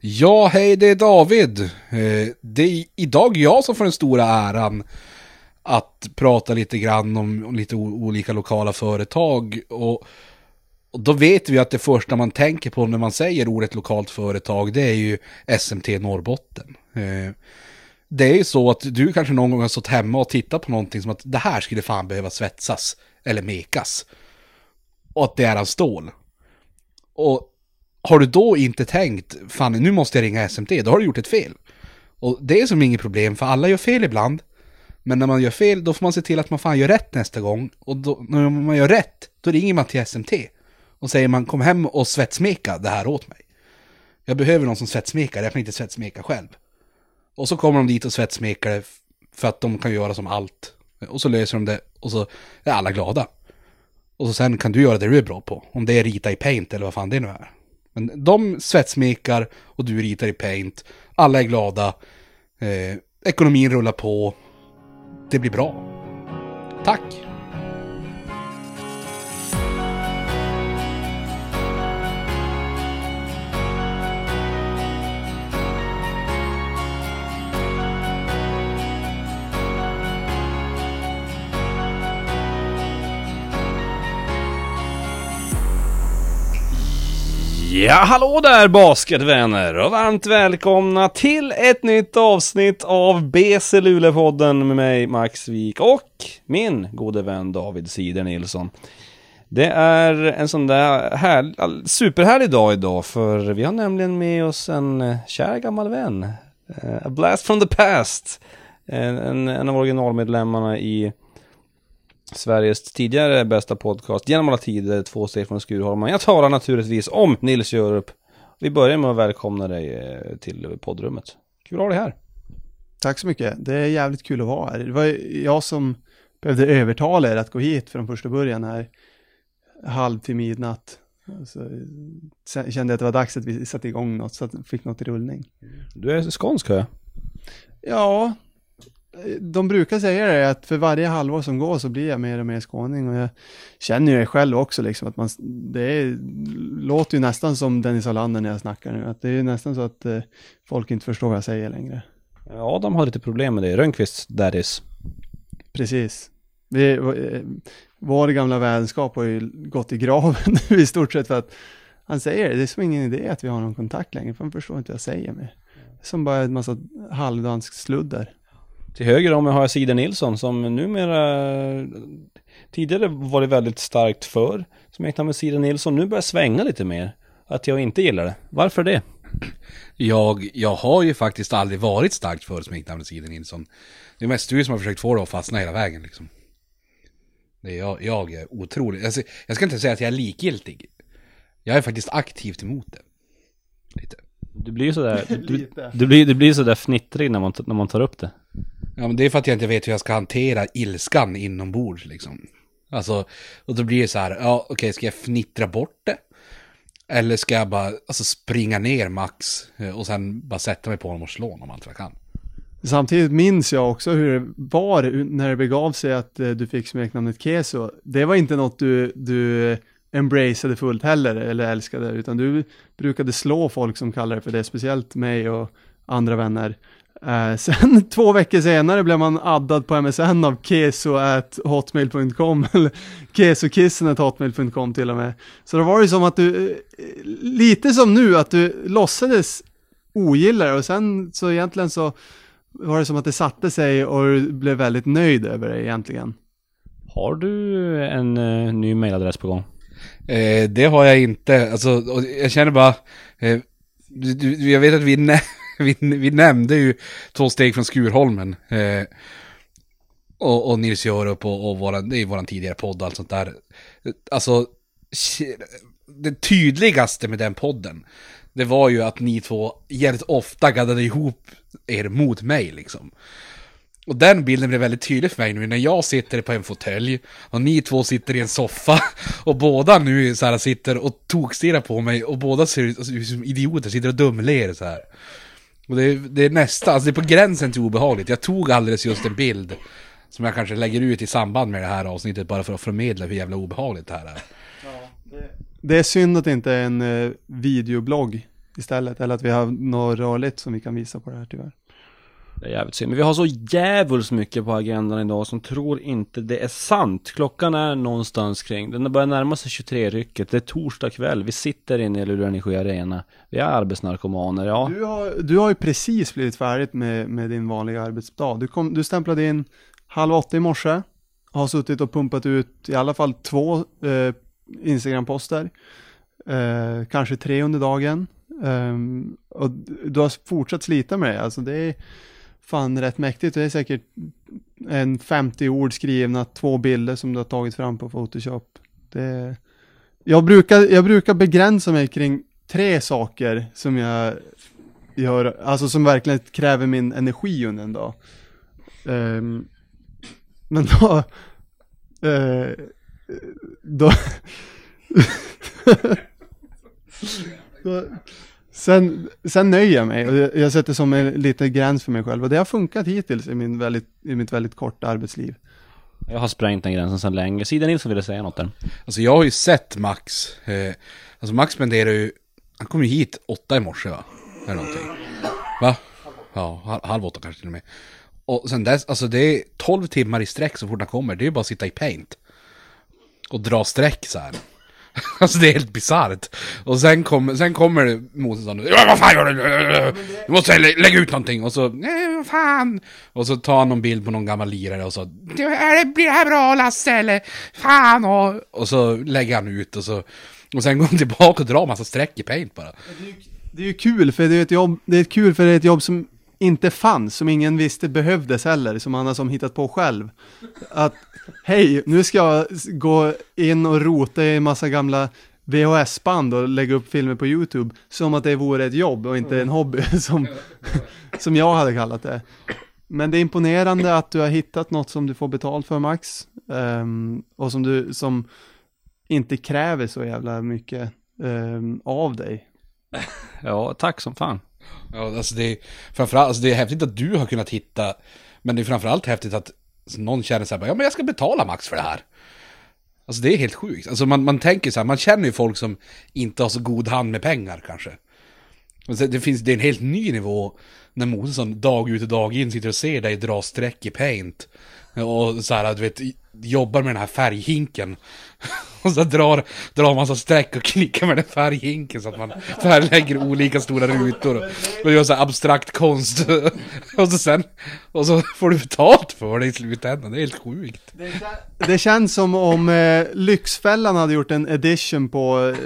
Ja, hej det är David. Eh, det är idag jag som får den stora äran att prata lite grann om, om lite olika lokala företag. Och, och då vet vi att det första man tänker på när man säger ordet lokalt företag, det är ju SMT Norrbotten. Eh, det är ju så att du kanske någon gång har stått hemma och tittat på någonting som att det här skulle fan behöva svetsas eller mekas. Och att det är av stål. Och har du då inte tänkt, fan nu måste jag ringa SMT, då har du gjort ett fel. Och det är som inget problem, för alla gör fel ibland. Men när man gör fel, då får man se till att man fan gör rätt nästa gång. Och då, när man gör rätt, då ringer man till SMT. Och säger man, kom hem och svetsmeka det här åt mig. Jag behöver någon som svetsmekar, jag kan inte svetsmeka själv. Och så kommer de dit och svetsmekar det, för att de kan göra som allt. Och så löser de det, och så är alla glada. Och så sen kan du göra det du är bra på. Om det är rita i paint eller vad fan det nu är. Men de svetsmekar och du ritar i paint. Alla är glada. Eh, ekonomin rullar på. Det blir bra. Tack! Ja, hallå där basketvänner och varmt välkomna till ett nytt avsnitt av BC Luleå-podden med mig Max Wik och min gode vän David Sider Nilsson. Det är en sån där här, superhärlig dag idag för vi har nämligen med oss en eh, kär gammal vän. Eh, a blast from the past. En, en, en av originalmedlemmarna i Sveriges tidigare bästa podcast genom alla tider, två steg från Skurholmen. Jag talar naturligtvis om Nils Jörup. Vi börjar med att välkomna dig eh, till poddrummet. Kul att ha dig här. Tack så mycket. Det är jävligt kul att vara här. Det var jag som behövde övertala er att gå hit från första början här. Halv till midnatt. Så sen kände jag att det var dags att vi satte igång något så att vi fick något i rullning. Du är skånsk hör jag. Ja, de brukar säga det att för varje halvår som går så blir jag mer och mer skåning och jag känner ju det själv också liksom att man, det är, låter ju nästan som Dennis Olander när jag snackar nu, att det är ju nästan så att eh, folk inte förstår vad jag säger längre. Adam har lite problem med det. Rönnqvist, daddies. Precis. Vi, eh, vår gamla vänskap har ju gått i graven i stort sett för att han säger det, det är som ingen idé att vi har någon kontakt längre, för han förstår inte vad jag säger mer. Som bara en massa halvdansk sludder. Till höger om mig har jag Sider Nilsson som numera tidigare var det väldigt starkt för smeknamn med Sider Nilsson. Nu börjar svänga lite mer. Att jag inte gillar det. Varför det? Jag, jag har ju faktiskt aldrig varit starkt för smeknamnet Siden Nilsson. Det är mest du som har försökt få det att fastna hela vägen liksom. Det är jag, jag är otrolig. Alltså, jag ska inte säga att jag är likgiltig. Jag är faktiskt aktivt emot det. Lite. Du blir ju sådär, du, du, blir, du blir sådär fnittrig när man, när man tar upp det. Ja men det är för att jag inte vet hur jag ska hantera ilskan inombords liksom. Alltså, och då blir det så här, ja okej ska jag fnittra bort det? Eller ska jag bara alltså, springa ner max eh, och sen bara sätta mig på honom och slå honom allt vad jag kan? Samtidigt minns jag också hur det var när det begav sig att eh, du fick smeknamnet Keso. Det var inte något du, du embraceade fullt heller, eller älskade, utan du brukade slå folk som kallade det för det, speciellt mig och andra vänner. Eh, sen två veckor senare blev man addad på MSN av keso at hotmail.com eller kesokissen at hotmail.com till och med. Så det var ju som att du, eh, lite som nu, att du låtsades ogilla det och sen så egentligen så var det som att det satte sig och du blev väldigt nöjd över det egentligen. Har du en eh, ny mailadress på gång? Eh, det har jag inte, alltså, jag känner bara, eh, du, du, jag vet att vi, nä vi, vi nämnde ju två steg från Skurholmen. Eh, och, och Nils Jörup och, och våran, det är våran tidigare podd och allt sånt där. Alltså, det tydligaste med den podden, det var ju att ni två jävligt ofta gaddade ihop er mot mig liksom. Och den bilden blev väldigt tydlig för mig nu när jag sitter på en fåtölj och ni två sitter i en soffa och båda nu så här sitter och tokstirrar på mig och båda ser ut ut som idioter, sitter och dumler så här. Och det är, det är nästan, alltså det är på gränsen till obehagligt. Jag tog alldeles just en bild som jag kanske lägger ut i samband med det här avsnittet bara för att förmedla hur jävla obehagligt det här är. Det är synd att det inte är en eh, videoblogg istället. Eller att vi har något rörligt som vi kan visa på det här tyvärr. Det är jävligt synd. Men vi har så jävligt mycket på agendan idag som tror inte det är sant. Klockan är någonstans kring, den börjar närma sig 23-rycket. Det är torsdag kväll. Vi sitter inne i Luleå Energi Arena. Vi är arbetsnarkomaner, ja. Du har, du har ju precis blivit färdigt med, med din vanliga arbetsdag. Du, kom, du stämplade in halv åtta i morse. Har suttit och pumpat ut i alla fall två eh, Instagram-poster. Eh, kanske tre under dagen. Um, och du har fortsatt slita med det. Alltså det är fan rätt mäktigt. Det är säkert en 50 ord skrivna, två bilder som du har tagit fram på Photoshop. Det, jag, brukar, jag brukar begränsa mig kring tre saker som jag gör, alltså som verkligen kräver min energi under en dag. Um, men då, uh, då, då Sen, sen nöjer jag mig och jag, jag sätter som en liten gräns för mig själv och det har funkat hittills i, min väldigt, i mitt väldigt korta arbetsliv. Jag har sprängt den gränsen sedan länge. Sida Nilsson ville säga något där. Alltså jag har ju sett Max. Eh, alltså Max spenderar ju, han kom ju hit åtta i morse va? Eller någonting. Va? Ja, halv åtta kanske till och med. Och sen dess, alltså det är 12 timmar i sträck så fort han kommer. Det är ju bara att sitta i paint. Och dra streck så här. Alltså det är helt bisarrt. Och sen, kom, sen kommer motståndaren. Ja, vad fan gör du? Du måste lä lägga ut någonting. Och så, nej vad fan. Och så tar han någon bild på någon gammal lirare och så. Blir det här bra Lasse eller? Fan och. Och så lägger han ut och så. Och sen går han tillbaka och drar massa streck i paint bara. Det är ju kul för det är ett jobb, det är kul för det är ett jobb som inte fanns, som ingen visste behövdes heller, som han har som hittat på själv. Att hej, nu ska jag gå in och rota i en massa gamla VHS-band och lägga upp filmer på YouTube som att det vore ett jobb och inte en hobby som, som jag hade kallat det. Men det är imponerande att du har hittat något som du får betalt för Max um, och som du som inte kräver så jävla mycket um, av dig. Ja, tack som fan. Ja, alltså det är framförallt, alltså det är häftigt att du har kunnat hitta, men det är framförallt häftigt att någon känner så här, ja men jag ska betala max för det här. Alltså det är helt sjukt. Alltså man, man tänker så här, man känner ju folk som inte har så god hand med pengar kanske. Alltså det, finns, det är en helt ny nivå när Mosesson dag ut och dag in sitter och ser dig dra streck i paint. Och så här, du vet, jobbar med den här färghinken. Och så drar, drar massa streck och klickar med den färghinken så att man färglägger olika stora rutor. Och gör så här abstrakt konst. Och så sen, och så får du betalt för det i slutändan. Det är helt sjukt. Det känns som om eh, Lyxfällan hade gjort en edition på eh,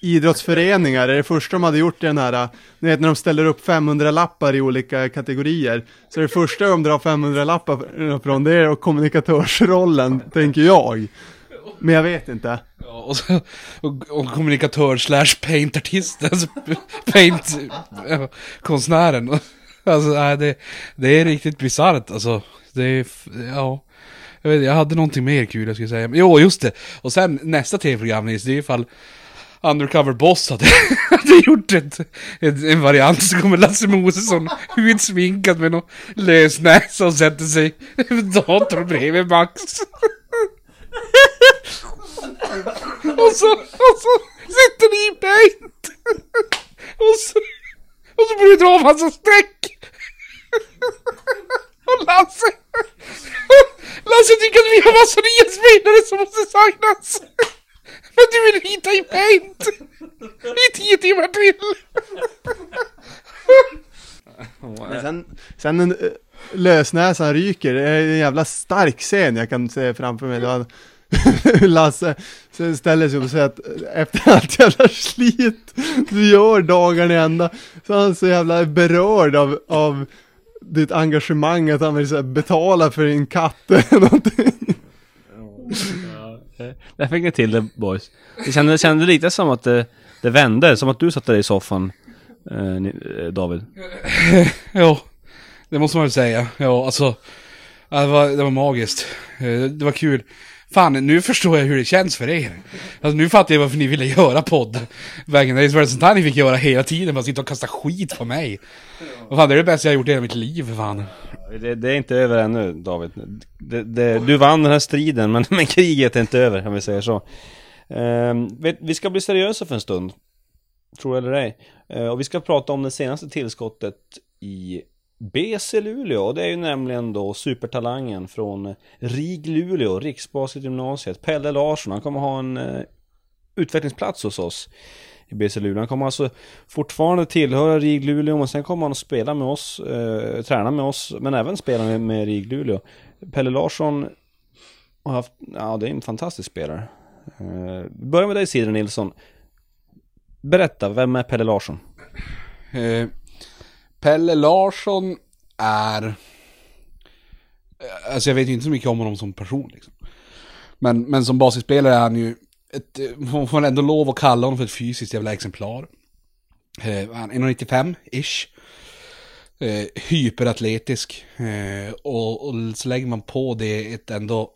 idrottsföreningar. Det, är det första de hade gjort i den här, ni vet när de ställer upp 500 lappar i olika kategorier. Så det första de drar 500 lappar från det är kommunikatörsrollen, tänker jag. Men jag vet inte. Ja, och, så, och, och kommunikatör slash paintartist, alltså paintkonstnären. Alltså nej, det, det är riktigt bisarrt alltså. Det är, ja. Jag, vet, jag hade någonting mer kul jag skulle säga. Jo, just det. Och sen nästa tv-program, det är ifall Undercover Boss hade, hade gjort ett, ett, en variant så kommer Lasse Mosesson utsminkad med någon lös näsa och sätter sig vid datorn bredvid Max. och, så, och så sitter ni i paint. och, så, och så börjar du dra hans streck. och Lasse, Lasse tycker att vi har massa nya spelare som måste saknas! Men du vill hita i paint! I tio timmar till! Men sen, sen en uh, lösnäsan ryker, det är en jävla stark scen jag kan se framför mig. Då Lasse sen ställer sig upp och säger att efter allt jävla slit du gör dagarna i ända så är han så jävla berörd av, av ditt engagemang att han vill så betala för din katt eller någonting. Eh, där fick ni till det boys. Det kändes, kände lite som att det, det vände, som att du satt där i soffan eh, eh David. ja, det måste man väl säga. Ja, alltså. Det var, det var magiskt. Eh, det var kul. Fan, nu förstår jag hur det känns för er. Alltså, nu fattar jag varför ni ville göra podd. Vägen, det var sånt här ni fick göra hela tiden, bara sitta och kasta skit på mig. Vad fan, det är det bästa jag har gjort i hela mitt liv, för fan. Det, det, är inte över ännu, David. Det, det, du vann den här striden, men, men kriget är inte över, om vi säger så. Um, vi ska bli seriösa för en stund. Tror eller ej. Uh, och vi ska prata om det senaste tillskottet i BC Luleå. Och det är ju nämligen då supertalangen från RIG Luleå, Riksbasketgymnasiet. Pelle Larsson, han kommer ha en eh, utvecklingsplats hos oss i BC Luleå. Han kommer alltså fortfarande tillhöra RIG Luleå, men sen kommer han att spela med oss, eh, träna med oss, men även spela med, med RIG Luleå. Pelle Larsson har haft, ja det är en fantastisk spelare. Eh, börja med dig Sidre Nilsson. Berätta, vem är Pelle Larsson? Eh, Pelle Larsson är... Eh, alltså jag vet ju inte så mycket om honom som person liksom. Men, men som basisspelare är han ju ett, man får ändå lov att kalla honom för ett fysiskt jävla exemplar. Eh, han är 1,95-ish. Eh, hyperatletisk. Eh, och, och så lägger man på det ett ändå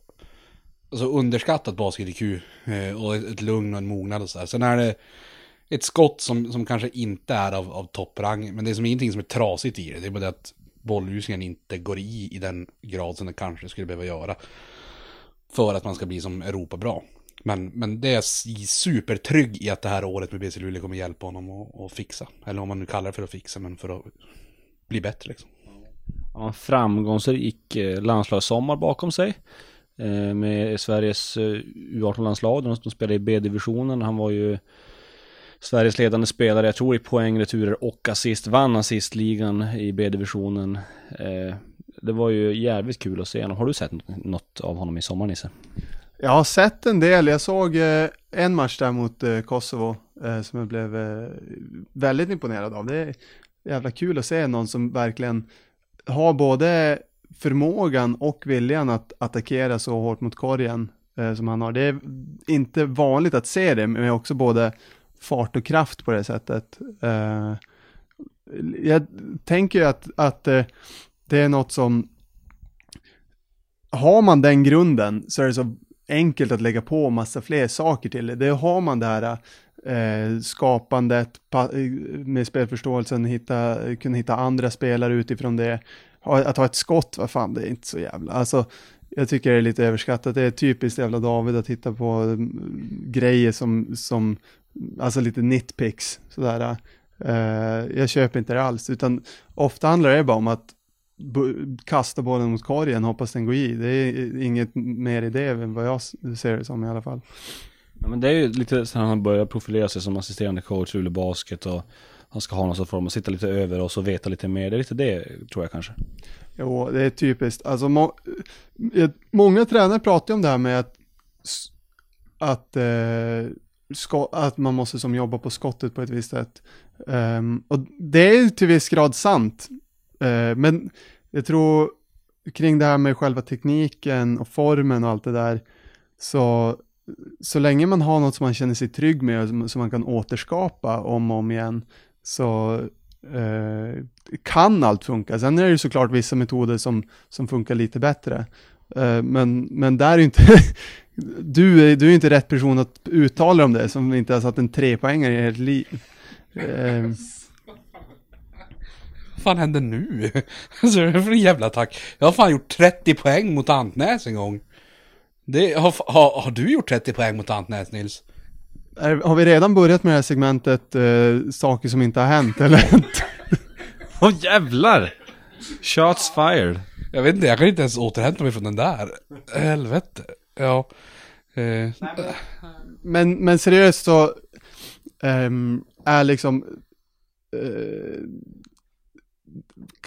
alltså underskattat basket-IQ. Eh, och ett, ett lugn och en mognad och sådär. Sen är det ett skott som, som kanske inte är av, av topprang. Men det är som ingenting som är trasigt i det. Det är bara det att bollljusningen inte går i i den grad som den kanske skulle behöva göra. För att man ska bli som Europa bra. Men, men det är supertrygg i att det här året med BC Luleå kommer hjälpa honom att, att fixa. Eller om man nu kallar det för att fixa, men för att bli bättre liksom. Han har en framgångsrik eh, landslagssommar bakom sig. Eh, med Sveriges eh, U18-landslag. De spelade i B-divisionen. Han var ju Sveriges ledande spelare, jag tror i poäng, returer och assist. Vann assistligan i B-divisionen. Eh, Det var ju jävligt kul att se honom. Har du sett något av honom i sommar Nisse? Jag har sett en del, jag såg eh, en match där mot eh, Kosovo eh, som jag blev eh, väldigt imponerad av. Det är jävla kul att se någon som verkligen har både förmågan och viljan att attackera så hårt mot korgen eh, som han har. Det är inte vanligt att se det, men också både fart och kraft på det sättet. Eh, jag tänker ju att, att eh, det är något som har man den grunden så är det så enkelt att lägga på massa fler saker till det. Det har man det här eh, skapandet eh, med spelförståelsen, hitta, kunna hitta andra spelare utifrån det. Att ha ett skott, vad fan, det är inte så jävla, alltså jag tycker det är lite överskattat. Det är typiskt jävla David att hitta på mm, grejer som, som, alltså lite nitpicks sådär. Eh, jag köper inte det alls, utan ofta handlar det bara om att kasta bollen mot korgen, hoppas den går i. Det är inget mer i det än vad jag ser det som i alla fall. Ja, men det är ju lite så han börjar profilera sig som assisterande coach i Basket och han ska ha någon sorts form att sitta lite över oss och veta lite mer. Det är lite det, tror jag kanske. Jo, det är typiskt. Alltså, må, många tränare pratar ju om det här med att, att, eh, att man måste som jobba på skottet på ett visst sätt. Um, och det är ju till viss grad sant. Uh, men jag tror kring det här med själva tekniken och formen och allt det där, så, så länge man har något som man känner sig trygg med och som, som man kan återskapa om och om igen, så uh, kan allt funka. Sen är det ju såklart vissa metoder som, som funkar lite bättre. Eh, men, men där är inte, du är, du är inte rätt person att uttala om det, som inte har satt en trepoängare i ert liv. Eh, Vad fan händer nu? Alltså det är för en jävla attack. Jag har fan gjort 30 poäng mot Antnäs en gång. Det, har, har, har du gjort 30 poäng mot Antnäs Nils? är, har vi redan börjat med det här segmentet, eh, saker som inte har hänt, eller? Åh jävlar! Shots fired. Jag vet inte, jag kan inte ens återhämta mig från den där. Helvete. Ja. Eh, men, men seriöst så ehm, är liksom eh,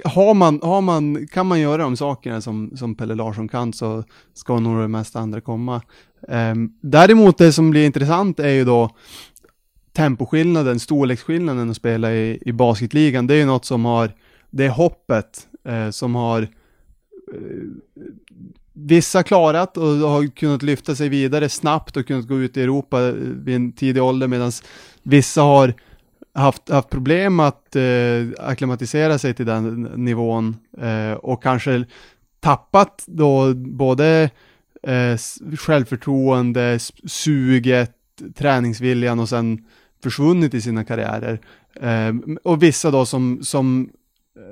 har man, har man, kan man göra de sakerna som, som Pelle Larsson kan så ska nog det mesta andra komma. Ehm, däremot det som blir intressant är ju då temposkillnaden, storleksskillnaden att spela i, i basketligan. Det är ju något som har, det är hoppet eh, som har Eh, vissa klarat och har kunnat lyfta sig vidare snabbt och kunnat gå ut i Europa vid en tidig ålder medan vissa har haft, haft problem att eh, akklimatisera sig till den nivån eh, och kanske tappat då både eh, självförtroende, suget, träningsviljan och sen försvunnit i sina karriärer. Eh, och vissa då som, som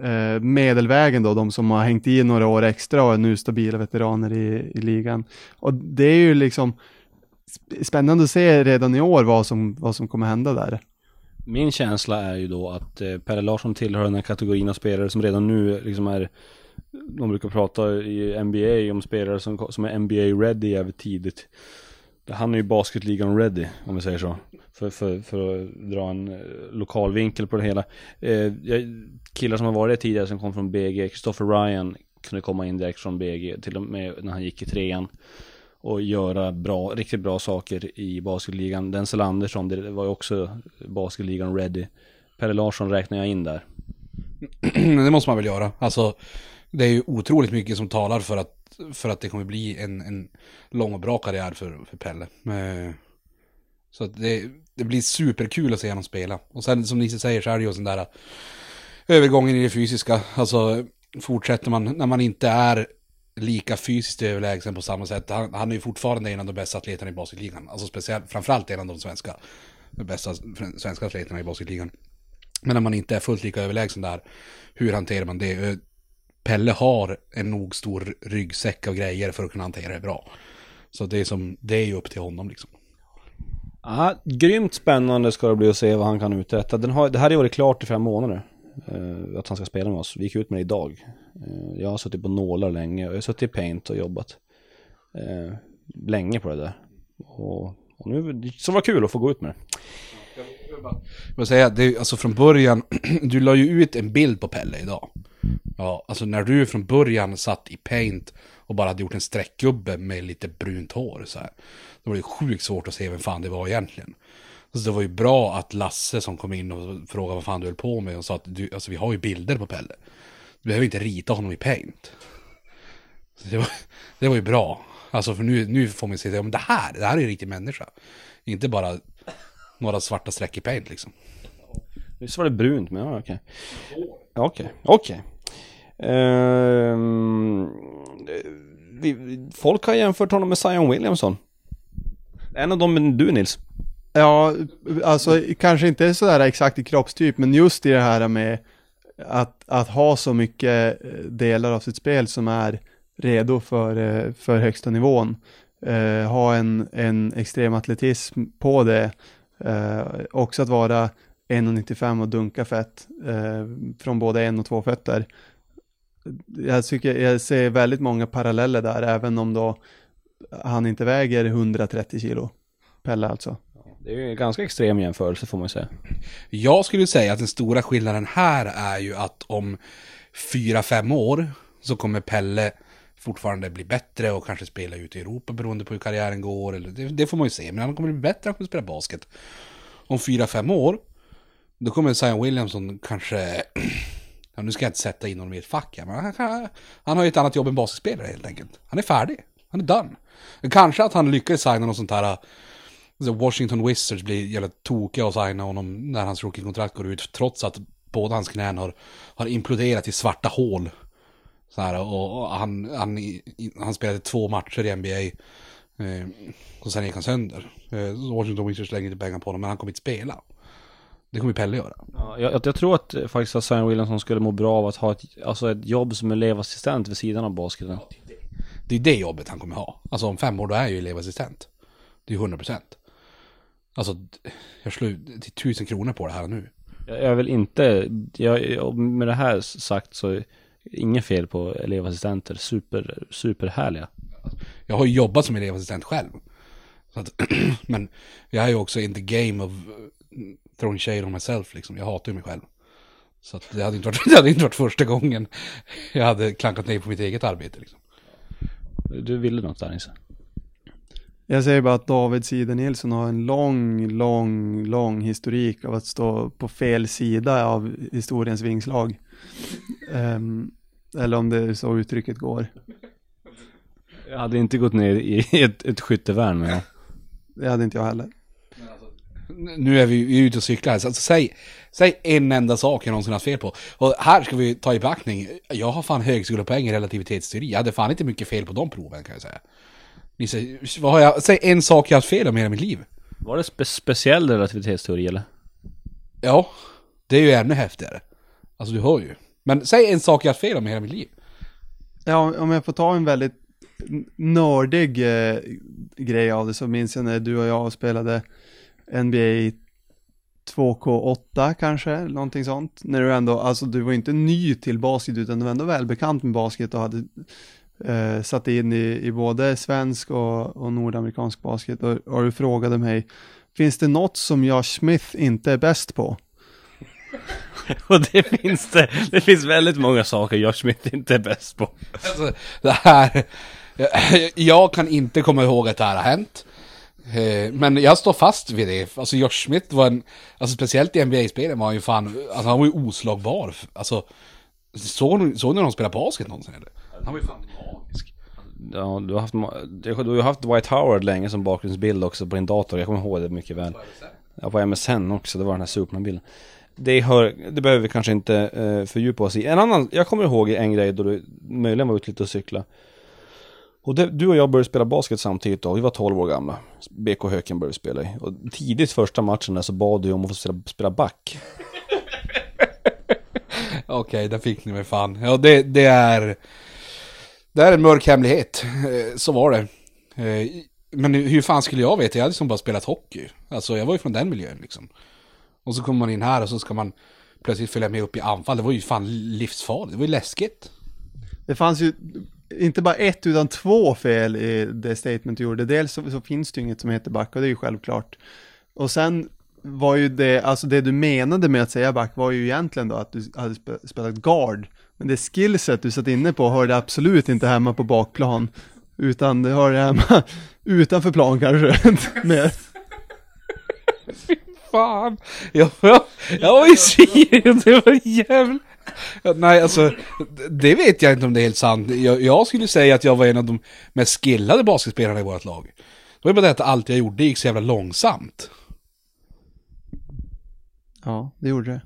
eh, medelvägen då, de som har hängt i några år extra och är nu stabila veteraner i, i ligan. Och det är ju liksom spännande att se redan i år vad som, vad som kommer hända där. Min känsla är ju då att eh, Pelle Larsson tillhör den här kategorin av spelare som redan nu liksom är De brukar prata i NBA om spelare som, som är NBA ready jävligt tidigt han är ju basketligan ready om vi säger så För, för, för att dra en eh, lokal vinkel på det hela eh, Killar som har varit tidigare som kom från BG Christopher Ryan kunde komma in direkt från BG till och med när han gick i trean och göra bra, riktigt bra saker i basketligan. Denzel Andersson, det var ju också basketligan ready. Pelle Larsson räknar jag in där. det måste man väl göra. Alltså, det är ju otroligt mycket som talar för att, för att det kommer bli en, en lång och bra karriär för, för Pelle. Eh, så att det, det blir superkul att se honom spela. Och sen som Nisse säger så är det ju sån där eh, övergången i det fysiska. Alltså fortsätter man, när man inte är lika fysiskt överlägsen på samma sätt. Han, han är ju fortfarande en av de bästa atleterna i basketligan. Alltså speciellt, framförallt en av de svenska, de bästa svenska atleterna i basketligan. Men när man inte är fullt lika överlägsen där, hur hanterar man det? Eh, Pelle har en nog stor ryggsäck av grejer för att kunna hantera det bra. Så det är, som, det är ju upp till honom liksom. Ja, grymt spännande ska det bli att se vad han kan uträtta. Den har, det här har varit klart i fem månader. Uh, att han ska spela med oss. Vi gick ut med det idag. Uh, jag har suttit på nålar länge. Jag har suttit i paint och jobbat uh, länge på det där. Och, och nu, så var det kul att få gå ut med det. Jag vill säga, det, alltså från början, du la ju ut en bild på Pelle idag. Ja, alltså när du från början satt i paint och bara hade gjort en streckgubbe med lite brunt hår så här. Då var det sjukt svårt att se vem fan det var egentligen. Så det var ju bra att Lasse som kom in och frågade vad fan du höll på med och sa att du, alltså vi har ju bilder på Pelle. Du behöver inte rita honom i paint. Så det, var, det var ju bra. Alltså för nu, nu får man se, men det här, det här är ju en riktig människa. Inte bara några svarta streck i paint liksom. Visst var det brunt, men ja, okej. Okej, okej. Okay. Ehm, folk har jämfört honom med Zion Williamson. En av dem är du Nils. Ja, alltså kanske inte sådär exakt i kroppstyp, men just i det här med att, att ha så mycket eh, delar av sitt spel som är redo för, eh, för högsta nivån. Eh, ha en, en extrem atletism på det. Eh, också att vara 1,95 och dunka fett eh, från både en och två fötter. Jag tycker jag ser väldigt många paralleller där, även om då han inte väger 130 kilo. Pelle alltså. Det är ju en ganska extrem jämförelse får man säga. Jag skulle säga att den stora skillnaden här är ju att om fyra fem år så kommer Pelle fortfarande bli bättre och kanske spela ute i Europa beroende på hur karriären går. Eller det, det får man ju se, men han kommer bli bättre, han kommer spela basket. Om fyra fem år, då kommer Zion Williamson kanske, ja, nu ska jag inte sätta in honom i ett fack här, men han, han har ju ett annat jobb än basketspelare helt enkelt. Han är färdig, han är done. Kanske att han lyckades signa något sånt här äh, Washington Wizards blir jävla tokiga och signa honom när hans rookie-kontrakt går ut. Trots att båda hans knän har, har imploderat i svarta hål. Så här, och, och han, han, han spelade två matcher i NBA. Eh, och sen gick han sönder. Eh, Washington Wizards lägger inte pengar på honom, men han kommer inte spela. Det kommer Pelle göra. Ja, jag, jag, tror att eh, faktiskt att Zion Williamson skulle må bra av att ha ett, alltså ett jobb som elevassistent vid sidan av basketen. det är det jobbet han kommer ha. Alltså om fem år då är jag ju elevassistent. Det är ju 100 procent. Alltså, jag slår till tusen kronor på det här nu. Jag, jag vill inte, jag, med det här sagt så, inget fel på elevassistenter, super, superhärliga. Jag har ju jobbat som elevassistent själv. Att, men jag är ju också in the game of throwing shade on myself liksom. Jag hatar ju mig själv. Så att det, hade inte varit, det hade inte varit första gången jag hade klankat ner på mitt eget arbete liksom. Du ville något där Nisse? Jag säger bara att David Side Nilsson har en lång, lång, lång historik av att stå på fel sida av historiens vingslag. Um, eller om det är så uttrycket går. Jag hade inte gått ner i ett, ett skyttevärn med. Det hade inte jag heller. Nu är vi, vi är ute och cyklar, så alltså, säg, säg en enda sak jag någonsin haft fel på. Och här ska vi ta i beaktning, jag har fan högskolepoäng i relativitetsteori. Jag hade fan inte mycket fel på de proven kan jag säga. Nisse, vad har jag, säg en sak jag har haft fel om i hela mitt liv. Var det spe speciell relativitetsteori eller? Ja, det är ju ännu häftigare. Alltså du hör ju. Men säg en sak jag har haft fel om i hela mitt liv. Ja, om jag får ta en väldigt nördig eh, grej av det så minns jag när du och jag spelade NBA 2K8 kanske, någonting sånt. När du ändå, alltså du var inte ny till basket utan du var ändå välbekant med basket och hade eh, satt in i, i både svensk och, och nordamerikansk basket och, och du frågade mig, finns det något som Josh Smith inte är bäst på? Och det finns det. Det finns väldigt många saker Josh Smith inte är bäst på. Alltså, det här... Jag kan inte komma ihåg att det här har hänt. Eh, Men jag står fast vid det. Alltså Josh Smith var en... Alltså speciellt i NBA-spelen var han ju fan... Alltså han var ju oslagbar. Alltså... Såg ni såg ni de spelade basket någonsin eller? Han var ju fan magisk. Ja, du har haft, du har haft Dwight Howard länge som bakgrundsbild också på din dator. Jag kommer ihåg det mycket väl. Ja, på MSN också, det var den här Superman-bilden. Det, hör, det behöver vi kanske inte eh, fördjupa oss i. En annan, jag kommer ihåg en grej då du möjligen var ute lite och cykla. Och det, du och jag började spela basket samtidigt då, vi var 12 år gamla. BK Höken började spela i. Och tidigt första matchen där så bad du om att få spela, spela back. Okej, där fick ni mig fan. Ja, det, det är... Det är en mörk hemlighet. Eh, Så var det. Eh, Men hur fan skulle jag veta? Jag hade som bara spelat hockey. Alltså jag var ju från den miljön liksom. Och så kommer man in här och så ska man plötsligt följa med upp i anfall. Det var ju fan livsfarligt. Det var ju läskigt. Det fanns ju inte bara ett utan två fel i det statement du gjorde. Dels så, så finns det ju inget som heter back och det är ju självklart. Och sen var ju det, alltså det du menade med att säga back var ju egentligen då att du hade spelat guard. Men det skillset du satt inne på hörde absolut inte hemma på bakplan. Utan det hörde hemma utanför plan kanske. Med, Fan. Jag, jag, jag var ju Syrien. Det var jävla... Nej, alltså, det vet jag inte om det är helt sant. Jag, jag skulle säga att jag var en av de mest skillade basketspelarna i vårt lag. Det var bara det att allt jag gjorde gick så jävla långsamt. ja, det gjorde det.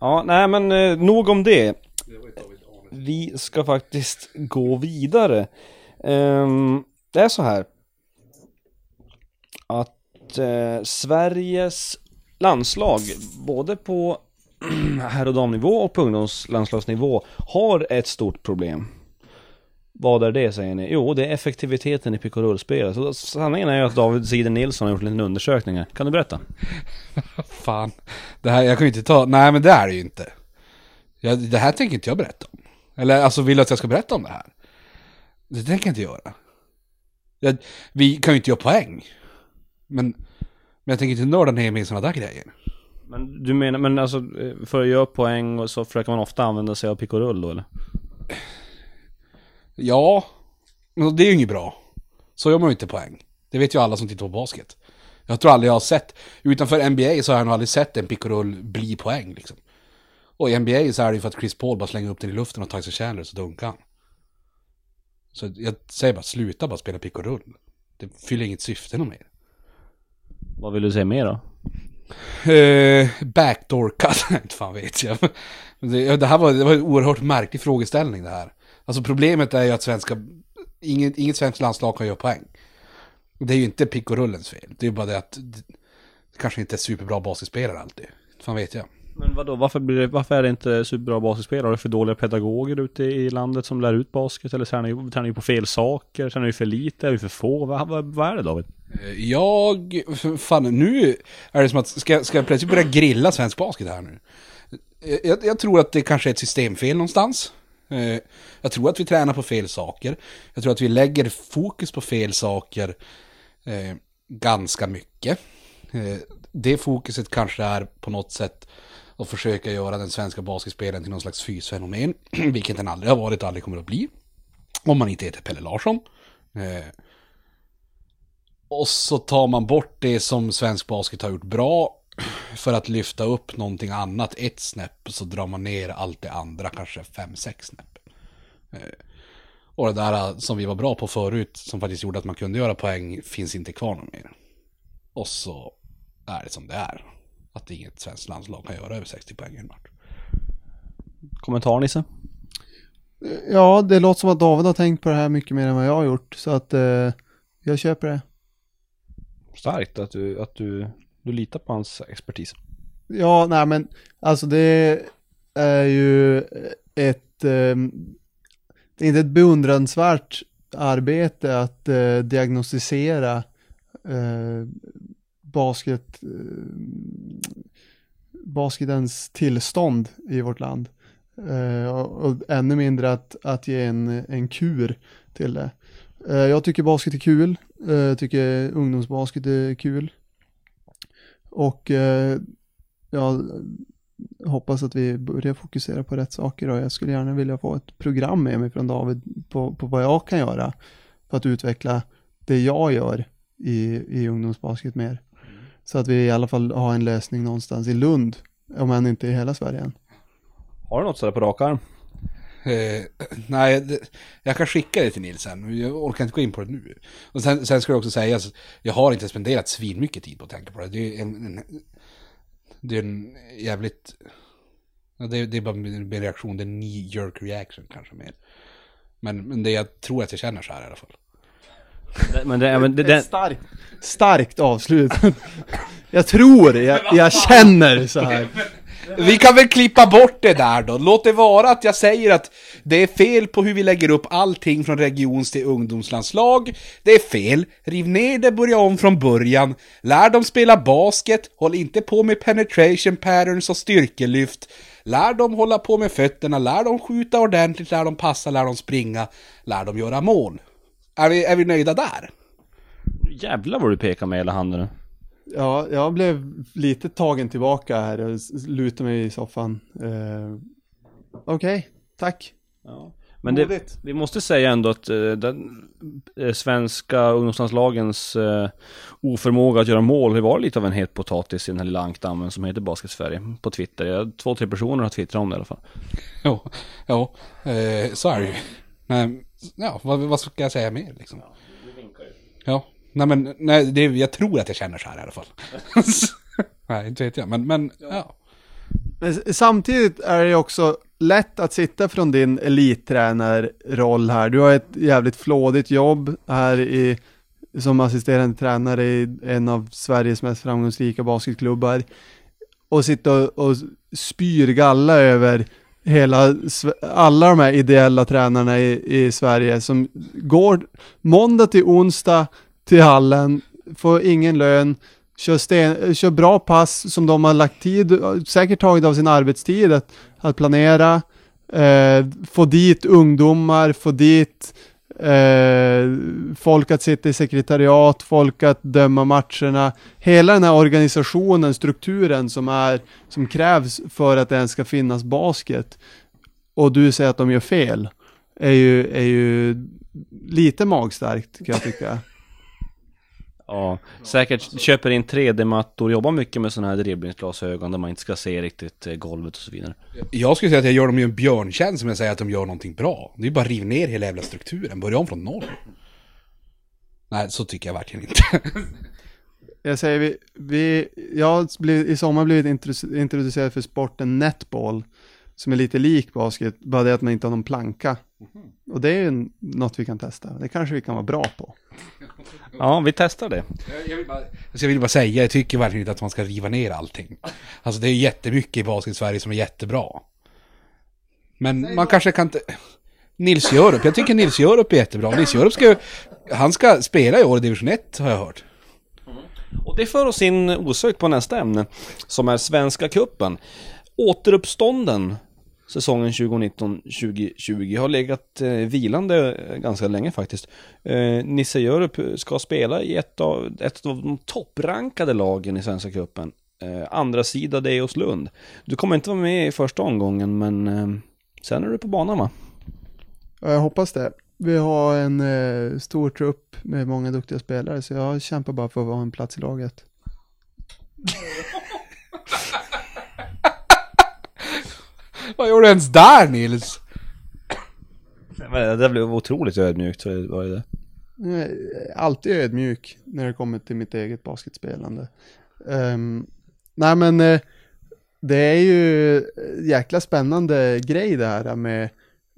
Ja, nej men eh, nog om det. Vi ska faktiskt gå vidare. Ehm, det är så här. Att eh, Sveriges landslag, både på herr och damnivå och på ungdomslandslagsnivå, har ett stort problem. Vad är det säger ni? Jo, det är effektiviteten i pick och rullspelet. Så sanningen är ju att David Sider Nilsson har gjort en liten undersökning här. Kan du berätta? Fan. Det här, jag kan ju inte ta... Nej, men det är det ju inte. Jag, det här tänker inte jag berätta om. Eller alltså, vill du att jag ska berätta om det här? Det tänker jag inte göra. Jag, vi kan ju inte göra poäng. Men, men jag tänker inte nörda ner mig i sådana där grejer. Men du menar, men alltså eh, för att göra poäng och så försöker man ofta använda sig av pick och rull då eller? Ja, men det är ju inget bra. Så gör man ju inte poäng. Det vet ju alla som tittar på basket. Jag tror aldrig jag har sett, utanför NBA så har jag nog aldrig sett en pick och roll bli poäng liksom. Och i NBA så är det ju för att Chris Paul bara slänger upp den i luften och sig Chandler så dunkar han. Så jag säger bara, sluta bara spela pick och rull. Det fyller inget syfte något mer. Vad vill du säga mer då? Eh, backdoor cut, inte fan vet jag. Det, det här var, det var en oerhört märklig frågeställning det här. Alltså problemet är ju att svenska, inget, inget svenskt landslag kan göra poäng. Det är ju inte pick och rullens fel. Det är ju bara det att det, det kanske inte är superbra basketspelare alltid. Inte fan vet jag. Men vadå, varför, blir det, varför är det inte superbra basketspelare? Har du för dåliga pedagoger ute i landet som lär ut basket? Eller tränar ni, tränar ni på fel saker? Tränar ni för lite? Är vi för få? Vad, vad, vad är det David? Eh, jag, fan nu är det som att, ska, ska jag plötsligt börja grilla svensk basket här nu? Eh, jag, jag tror att det kanske är ett systemfel någonstans. Eh, jag tror att vi tränar på fel saker. Jag tror att vi lägger fokus på fel saker ganska mycket. Det fokuset kanske är på något sätt och försöka göra den svenska basketspelaren till någon slags fysfenomen, vilket den aldrig har varit och aldrig kommer att bli. Om man inte heter Pelle Larsson. Eh, och så tar man bort det som svensk basket har gjort bra för att lyfta upp någonting annat ett snäpp så drar man ner allt det andra kanske fem, sex snäpp. Eh, Och det där eh, som vi var bra på förut som faktiskt gjorde att man kunde göra poäng finns inte kvar någon mer. Och så är det som det är. Att inget svenskt landslag kan göra över 60 poäng i en match. Kommentar Nisse? Ja, det låter som att David har tänkt på det här mycket mer än vad jag har gjort. Så att eh, jag köper det. Starkt att du, att du, du litar på hans expertis. Ja, nej men alltså det är ju ett, eh, det är inte ett beundransvärt arbete att eh, diagnostisera eh, basket, eh, basketens tillstånd i vårt land. Eh, och, och ännu mindre att, att ge en, en kur till det. Eh, jag tycker basket är kul, jag tycker ungdomsbasket är kul. Och jag hoppas att vi börjar fokusera på rätt saker och jag skulle gärna vilja få ett program med mig från David på, på vad jag kan göra för att utveckla det jag gör i, i ungdomsbasket mer. Så att vi i alla fall har en lösning någonstans i Lund, om än inte i hela Sverige än. Har du något sådär på rak arm? Eh, nej, det, jag kan skicka det till Nils sen. Jag orkar inte gå in på det nu. Och sen, sen ska jag också säga att jag har inte spenderat svinmycket tid på att tänka på det. Det är en, en, det är en jävligt... Ja, det, är, det är bara en reaktion, det är en knee jerk reaction kanske mer. Men, men det jag tror att jag känner så här i alla fall. Men det, men det, Ett det, starkt, starkt avslut. jag tror, jag, jag känner så här. Vi kan väl klippa bort det där då. Låt det vara att jag säger att det är fel på hur vi lägger upp allting från regions till ungdomslandslag. Det är fel. Riv ner det, börja om från början. Lär dem spela basket. Håll inte på med penetration patterns och styrkelyft. Lär dem hålla på med fötterna. Lär dem skjuta ordentligt. Lär dem passa. Lär dem springa. Lär dem göra mål. Är vi, är vi nöjda där? jävlar vad du pekar med hela handen nu. Ja, jag blev lite tagen tillbaka här och lutade mig i soffan. Uh, Okej, tack. Men det, vi måste säga ändå att eh, den eh, svenska ungdomslandslagens eh, oförmåga att göra mål har varit lite av en het potatis i den här lilla ankdammen som heter Basket Sverige på Twitter. Jag, två, tre personer har twittrat om det i alla fall. Jo, jo, eh, så är det ju. Men, ja, vad, vad ska jag säga mer liksom? Ja, nej men, nej, det, jag tror att jag känner så här i alla fall. nej, inte vet jag, men, men, ja. Men s- samtidigt är det också lätt att sitta från din elittränarroll här. Du har ett jävligt flådigt jobb här i, som assisterande tränare i en av Sveriges mest framgångsrika basketklubbar. Och sitta och, och spyr galla över hela, alla de här ideella tränarna i, i Sverige som går måndag till onsdag till hallen, får ingen lön, kör, sten, kör bra pass som de har lagt tid, säkert tagit av sin arbetstid att, att planera, eh, få dit ungdomar, få dit eh, folk att sitta i sekretariat, folk att döma matcherna. Hela den här organisationen, strukturen som, är, som krävs för att det ens ska finnas basket och du säger att de gör fel, är ju, är ju lite magstarkt kan jag tycka. Ja, säkert köper in 3D-mattor, jobbar mycket med sådana här dribblingsglasögon där man inte ska se riktigt eh, golvet och så vidare. Jag skulle säga att jag gör dem ju en björntjänst som jag säger att de gör någonting bra. Det är ju bara riva ner hela jävla strukturen, börja om från noll. Nej, så tycker jag verkligen inte. Jag säger vi, vi jag har blivit, i sommar blivit introdu- introducerad för sporten netball som är lite lik basket, bara det att man inte har någon planka. Och det är ju något vi kan testa, det kanske vi kan vara bra på. Ja, vi testar det. Jag vill, bara, alltså jag vill bara säga, jag tycker verkligen inte att man ska riva ner allting. Alltså det är jättemycket i basket Sverige som är jättebra. Men man kanske kan inte... Nils Jörup, jag tycker Nils Jörup är jättebra. Nils Jörup ska ju... Han ska spela i år i division 1 har jag hört. Och det för oss in osökt på nästa ämne, som är Svenska Cupen. Återuppstånden säsongen 2019-2020 har legat eh, vilande eh, ganska länge faktiskt. Eh, Nisse Jörup ska spela i ett av, ett av de topprankade lagen i Svenska Cupen. Eh, andra sida det är hos Lund. Du kommer inte vara med i första omgången men eh, sen är du på banan va? Ja, jag hoppas det. Vi har en eh, stor trupp med många duktiga spelare, så jag kämpar bara för att ha en plats i laget. Vad gör du ens där Nils? Men Det blev otroligt ödmjukt, så var det det. Jag är alltid ödmjuk när det kommer till mitt eget basketspelande. Ehm, nej men eh, det är ju jäkla spännande grej det här med,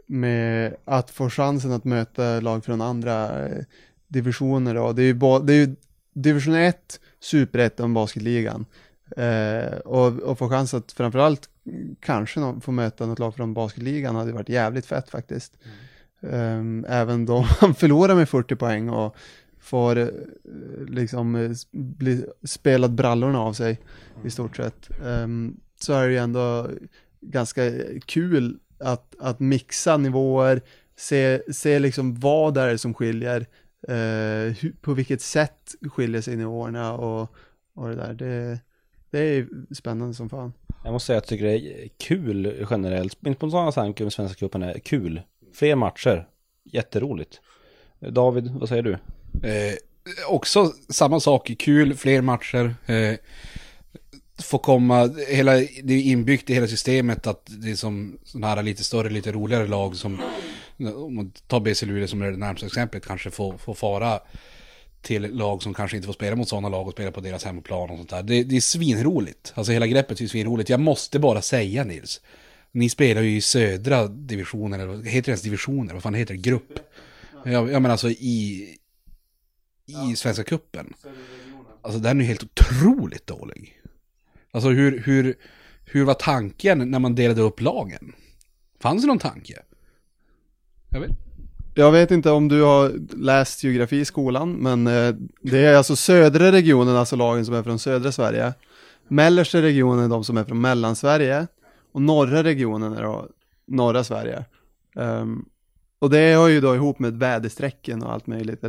med att få chansen att möta lag från andra eh, divisioner. Då. Det är ju, det är ju division 1, superettan, basketligan. Eh, och, och få chans att framförallt kanske nå- få möta något lag från basketligan hade varit jävligt fett faktiskt. Ehm, även då han förlorar med 40 poäng och får eh, liksom eh, bli spelad brallorna av sig i stort sett. Ehm, så är det ju ändå ganska kul att, att mixa nivåer, se, se liksom vad det är som skiljer, eh, på vilket sätt skiljer sig nivåerna och, och det där. Det, det är spännande som fan. Jag måste säga att jag tycker det är kul generellt. Min spontana tanke med Svenska cupen är kul. Fler matcher. Jätteroligt. David, vad säger du? Eh, också samma sak, kul, fler matcher. Eh, få komma, hela, det är inbyggt i hela systemet att det är som sådana här lite större, lite roligare lag som, om man tar BC Luleå som är det närmaste exemplet, kanske får, får fara till lag som kanske inte får spela mot sådana lag och spela på deras hemmaplan och sånt där. Det, det är svinroligt. Alltså hela greppet är svinroligt. Jag måste bara säga Nils. Ni spelar ju i södra divisionen, eller heter det ens divisioner? Vad fan heter det? Grupp? Jag, jag menar alltså i, i Svenska Kuppen. Alltså den är ju helt otroligt dålig. Alltså hur, hur, hur var tanken när man delade upp lagen? Fanns det någon tanke? Jag vet. Jag vet inte om du har läst geografi i skolan, men eh, det är alltså södra regionen, alltså lagen som är från södra Sverige. Mellersta regionen är de som är från Mellansverige och norra regionen är då norra Sverige. Um, och det har ju då ihop med väderstrecken och allt möjligt.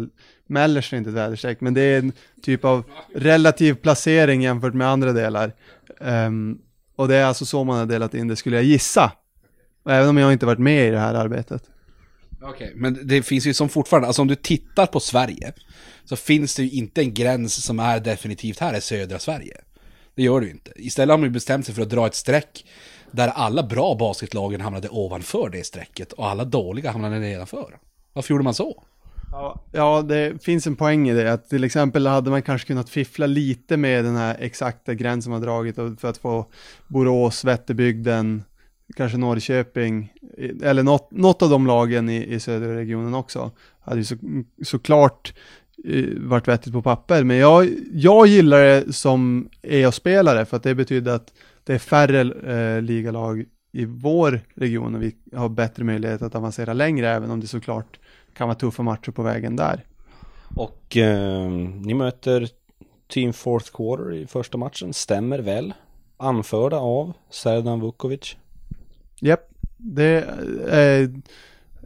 Mellersta är inte ett väderstreck, men det är en typ av relativ placering jämfört med andra delar. Um, och det är alltså så man har delat in det, skulle jag gissa. Även om jag inte varit med i det här arbetet. Okej, okay, men det finns ju som fortfarande, alltså om du tittar på Sverige, så finns det ju inte en gräns som är definitivt här är södra Sverige. Det gör det ju inte. Istället har man ju bestämt sig för att dra ett streck där alla bra basketlagen hamnade ovanför det strecket och alla dåliga hamnade nedanför. Varför gjorde man så? Ja, ja, det finns en poäng i det. Att till exempel hade man kanske kunnat fiffla lite med den här exakta gränsen man dragit för att få Borås, Vätterbygden, kanske Norrköping, eller något, något av de lagen i, i södra regionen också. Hade ju så, såklart eh, varit vettigt på papper, men jag, jag gillar det som EA-spelare för att det betyder att det är färre eh, ligalag i vår region och vi har bättre möjlighet att avancera längre, även om det såklart kan vara tuffa matcher på vägen där. Och eh, ni möter Team Fourth Quarter i första matchen, stämmer väl? Anförda av Serdan Vukovic. Japp, det är...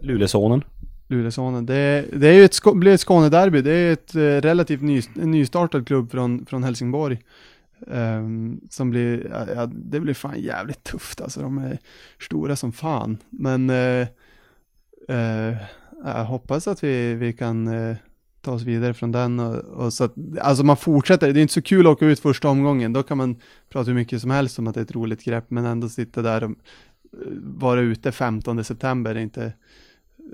Luleåsonen. Luleåsonen. Det, det är ju ett, blir ett Skånederby. Det är ett eh, relativt ny, nystartad klubb från, från Helsingborg. Um, som blir, ja, det blir fan jävligt tufft alltså. De är stora som fan. Men uh, uh, jag hoppas att vi, vi kan uh, ta oss vidare från den och, och, så att, alltså man fortsätter, det är inte så kul att åka ut första omgången, då kan man prata hur mycket som helst om att det är ett roligt grepp, men ändå sitta där och vara ute 15 september är inte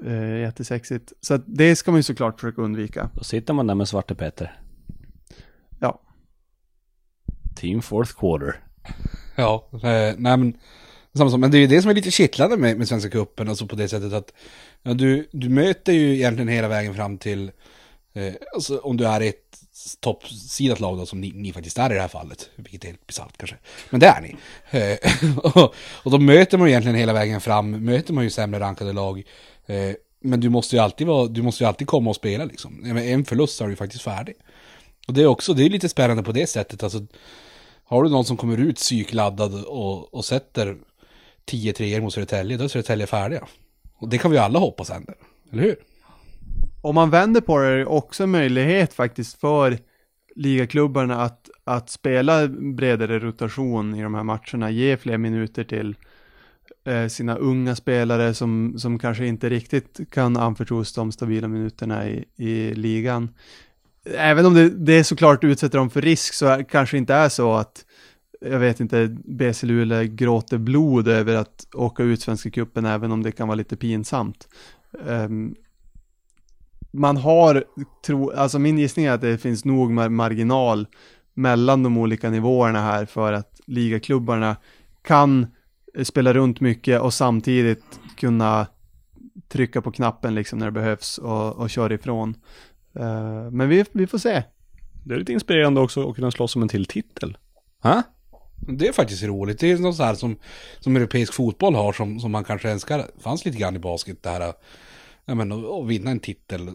uh, jättesexigt. Så att det ska man ju såklart försöka undvika. Då sitter man där med Svarte Petter. Ja. Team Fourth Quarter. Ja, eh, nej men, samma sak. Men det är ju det som är lite kittlande med, med Svenska Cupen, alltså på det sättet att ja, du, du möter ju egentligen hela vägen fram till, eh, alltså om du är ett toppsidat lag då, som ni, ni, faktiskt är i det här fallet, vilket är helt bisarrt kanske, men det är ni. Eh, och, och då möter man ju egentligen hela vägen fram, möter man ju sämre rankade lag, eh, men du måste ju alltid vara, du måste ju alltid komma och spela liksom. En förlust så är du faktiskt färdig. Och det är också, det är lite spännande på det sättet, alltså har du någon som kommer ut psykladdad och, och sätter 10 treor mot Södertälje, då är Södertälje färdiga. Och det kan vi alla hoppas händer, eller hur? Om man vänder på det är det också en möjlighet faktiskt för ligaklubbarna att, att spela bredare rotation i de här matcherna, ge fler minuter till eh, sina unga spelare som, som kanske inte riktigt kan anförtros de stabila minuterna i, i ligan även om det, det såklart utsätter dem för risk så kanske inte är så att jag vet inte, BC Luleå gråter blod över att åka ut Svenska cupen även om det kan vara lite pinsamt. Um, man har, tro, alltså min gissning är att det finns nog marginal mellan de olika nivåerna här för att ligaklubbarna kan spela runt mycket och samtidigt kunna trycka på knappen liksom när det behövs och, och köra ifrån. Uh, men vi, vi får se. Det är lite inspirerande också att kunna slåss om en till titel. Ha? Det är faktiskt roligt. Det är något så här som, som europeisk fotboll har som, som man kanske önskar fanns lite grann i basket. Det här, ja, men, att vinna en titel.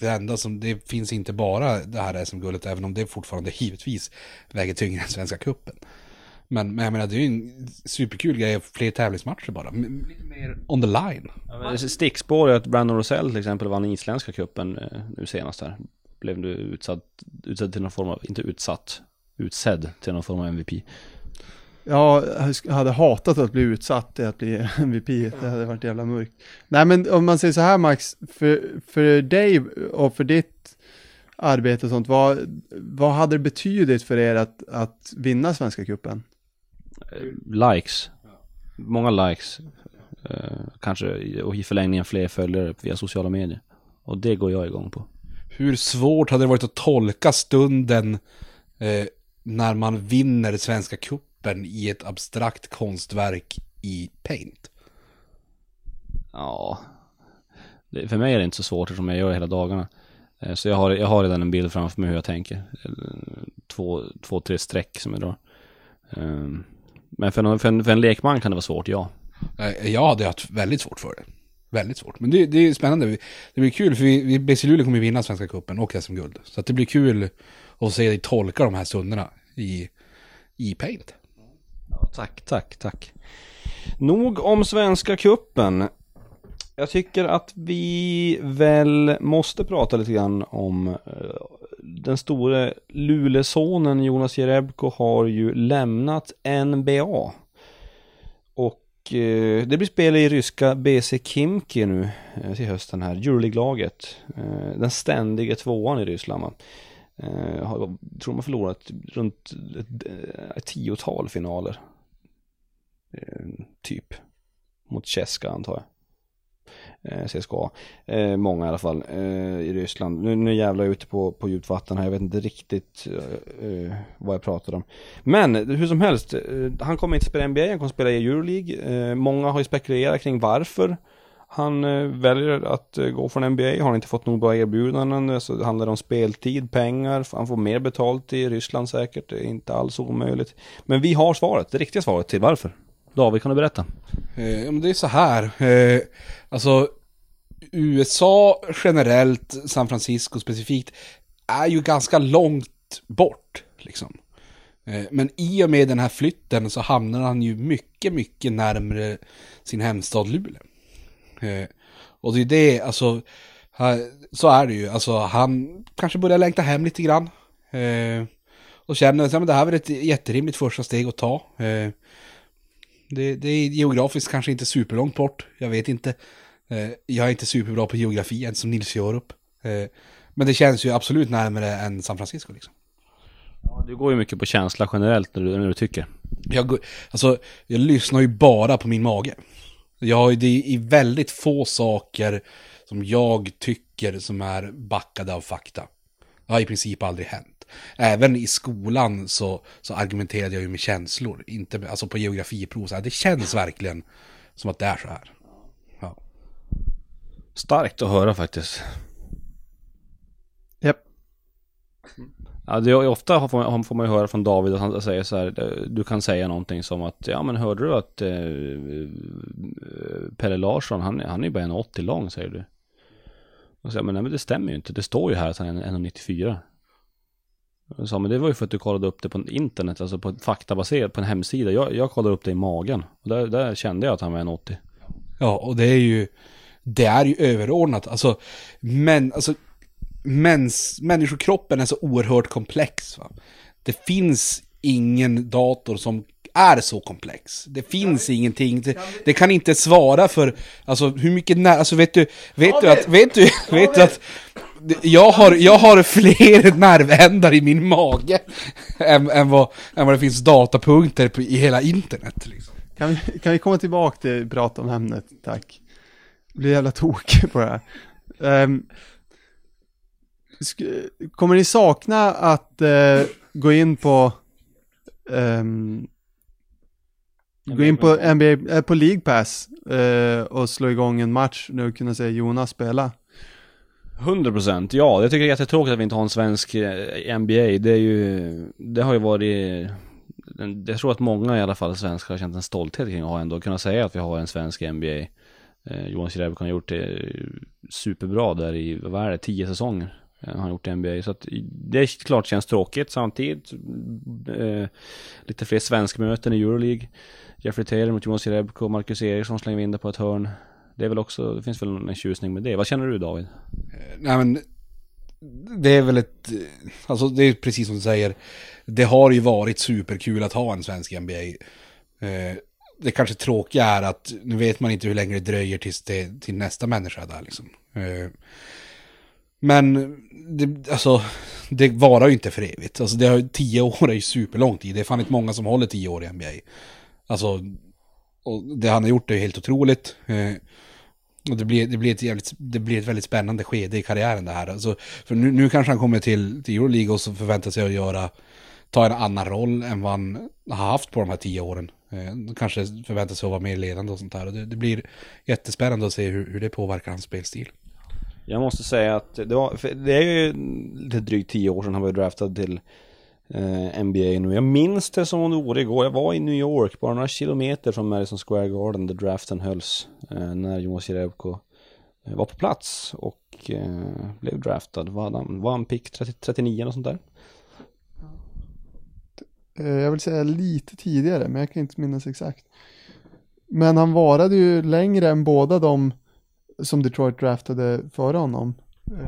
Det enda som, det finns inte bara det här SM-guldet, även om det fortfarande givetvis väger tyngre än Svenska Kuppen Men, men jag menar, det är ju en superkul grej, fler tävlingsmatcher bara. M- Lite mer on the line. Ja, Stickspår är att Brandon Rosell till exempel vann isländska cupen eh, nu senast här. Blev du utsatt, utsatt till någon form av, inte utsatt, utsedd till någon form av MVP. Jag hade hatat att bli utsatt till att bli MVP, det hade varit jävla mörkt. Nej men om man säger så här Max, för, för dig och för ditt arbete och sånt, vad, vad hade det betydit för er att, att vinna Svenska Cupen? Likes. Många likes. Eh, kanske och i förlängningen fler följare via sociala medier. Och det går jag igång på. Hur svårt hade det varit att tolka stunden eh, när man vinner Svenska Cupen i ett abstrakt konstverk i Paint? Ja, det, för mig är det inte så svårt eftersom jag gör det hela dagarna. Eh, Så jag har, jag har redan en bild framför mig hur jag tänker. Eh, Två, två tre streck som jag drar. Eh, Men för, någon, för, en, för en lekman kan det vara svårt, ja. Eh, jag hade haft väldigt svårt för det. Väldigt svårt. Men det, det är spännande. Det blir kul för vi, vi BC Luleå kommer vinna Svenska Cupen och SM-guld. Så det blir kul att se dig tolka de här stunderna i, i Paint. Tack, tack, tack. Nog om Svenska Kuppen. Jag tycker att vi väl måste prata lite grann om eh, den store Lulesonen Jonas Jerebko har ju lämnat NBA. Och eh, det blir spel i ryska BC Kimki nu eh, till hösten här, Euroleague-laget. Den ständige tvåan i Ryssland. Eh, har, tror man förlorat runt ett, eh, ett tiotal finaler. Eh, typ. Mot Cheska antar jag. Eh, CSKA. Eh, många i alla fall eh, i Ryssland. Nu, nu jävlar jag ute på, på djupt vatten här. Jag vet inte riktigt eh, eh vad jag pratar om. Men hur som helst. Eh, han kommer inte spela NBA, han kommer spela i Euroleague. Eh, många har ju spekulerat kring varför. Han eh, väljer att eh, gå från NBA, har inte fått nog bra erbjudanden, eh, så det handlar om speltid, pengar, han får mer betalt i Ryssland säkert, det är inte alls omöjligt. Men vi har svaret, det riktiga svaret till varför. David, kan du berätta? Eh, men det är så här. Eh, alltså, USA generellt, San Francisco specifikt, är ju ganska långt bort. Liksom. Men i och med den här flytten så hamnar han ju mycket, mycket närmre sin hemstad Luleå. Eh, och det är det, alltså, så är det ju. Alltså, han kanske börjar längta hem lite grann. Eh, och känner att ja, det här är ett jätterimligt första steg att ta. Eh, det, det är geografiskt kanske inte superlångt bort, jag vet inte. Eh, jag är inte superbra på geografi, än som Nils Jörup. Eh, men det känns ju absolut närmare än San Francisco liksom. Du går ju mycket på känsla generellt när du, när du tycker. Jag, alltså, jag lyssnar ju bara på min mage. Jag har ju det i väldigt få saker som jag tycker som är backade av fakta. Det har i princip aldrig hänt. Även i skolan så, så argumenterade jag ju med känslor. Inte med, alltså på geografiprov. Så här, det känns verkligen som att det är så här. Ja. Starkt att höra faktiskt. Japp. Ja, det är ofta får man, får man ju höra från David att han säger så här, eh, du kan säga någonting som att, ja men hörde du att eh, eh Pelle Larsson, han, han är ju bara 1,80 lång säger du. Och så, men nej men det stämmer ju inte, det står ju här att han är 1,94. Jag sa, men det var ju för att du kollade upp det på internet, alltså på faktabaserat på en hemsida. Jag, jag kollade upp det i magen. Och där, där kände jag att han var 1,80. Ja, och det är ju, det är ju överordnat. Alltså, men, alltså, mäns, människokroppen är så oerhört komplex. Va? Det finns ingen dator som är så komplex. Det finns ingenting. Det, det kan inte svara för, alltså hur mycket när, alltså vet du, vet du att, vet du, vet du att jag har, jag har fler nervändar i min mage än, än, vad, än vad det finns datapunkter på, i hela internet. Liksom. Kan vi, kan vi komma tillbaka till prata om ämnet, tack? Jag blir jävla tokig på det här. Sk- kommer ni sakna att eh, gå in på ehm, gå in på NBA, eh, på League Pass eh, och slå igång en match nu och kunna se Jonas spela? 100% ja, jag tycker det är jättetråkigt att vi inte har en svensk eh, NBA. Det är ju, det har ju varit, en- jag tror att många i alla fall svenskar har känt en stolthet kring att ha ändå, kunna säga att vi har en svensk NBA. Eh, Jonas Jerebko har gjort det superbra där i, vad är det, tio säsonger han har gjort i NBA. Så att det är klart känns tråkigt samtidigt. Eh, lite fler svenskmöten i Euroleague. Jeffrey Taylor mot Jonas Jerebko, Marcus Eriksson slänger vi in det på ett hörn. Det är väl också, det finns väl en tjusning med det. Vad känner du David? Eh, nej men, det är väl ett, eh, alltså det är precis som du säger, det har ju varit superkul att ha en svensk NBA. Eh, det kanske tråkiga är att nu vet man inte hur länge det dröjer tills det, till nästa människa där liksom. Eh, men det, alltså, det varar ju inte för evigt. Alltså det har, tio år är ju superlång tid. Det är fan inte många som håller tio år i NBA. Alltså, och det han har gjort är ju helt otroligt. Eh, och det blir, det, blir ett jävligt, det blir ett väldigt spännande skede i karriären det här. Alltså, för nu, nu kanske han kommer till, till Euroleague och så förväntar sig att göra, ta en annan roll än vad han har haft på de här tio åren. Eh, kanske förväntar sig att vara mer ledande och sånt där. Och det, det blir jättespännande att se hur, hur det påverkar hans spelstil. Jag måste säga att det, var, det är ju lite drygt tio år sedan han var draftad till eh, NBA nu. Jag minns det som om det vore igår. Jag var i New York, bara några kilometer från Madison Square Garden där draften hölls. Eh, när Jonas Jerebko eh, var på plats och eh, blev draftad. Var han, var han pick 30, 39 eller sånt där? Eh, jag vill säga lite tidigare, men jag kan inte minnas exakt. Men han varade ju längre än båda de som Detroit draftade före honom.